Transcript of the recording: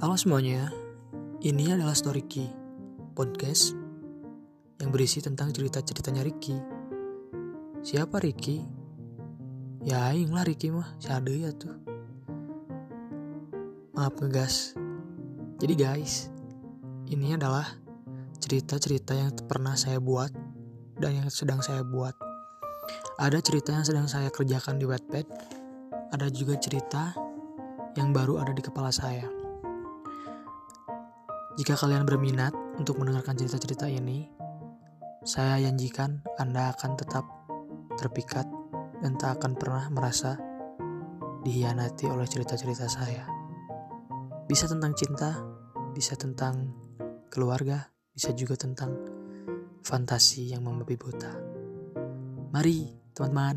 Halo semuanya, ini adalah Story Key, podcast yang berisi tentang cerita-ceritanya Ricky. Siapa Ricky? Ya aing lah Ricky mah, siade ya tuh. Maaf ngegas. Jadi guys, ini adalah cerita-cerita yang pernah saya buat dan yang sedang saya buat. Ada cerita yang sedang saya kerjakan di Wattpad, ada juga cerita yang baru ada di kepala saya. Jika kalian berminat untuk mendengarkan cerita-cerita ini, saya janjikan Anda akan tetap terpikat dan tak akan pernah merasa dihianati oleh cerita-cerita saya. Bisa tentang cinta, bisa tentang keluarga, bisa juga tentang fantasi yang membabi buta. Mari, teman-teman.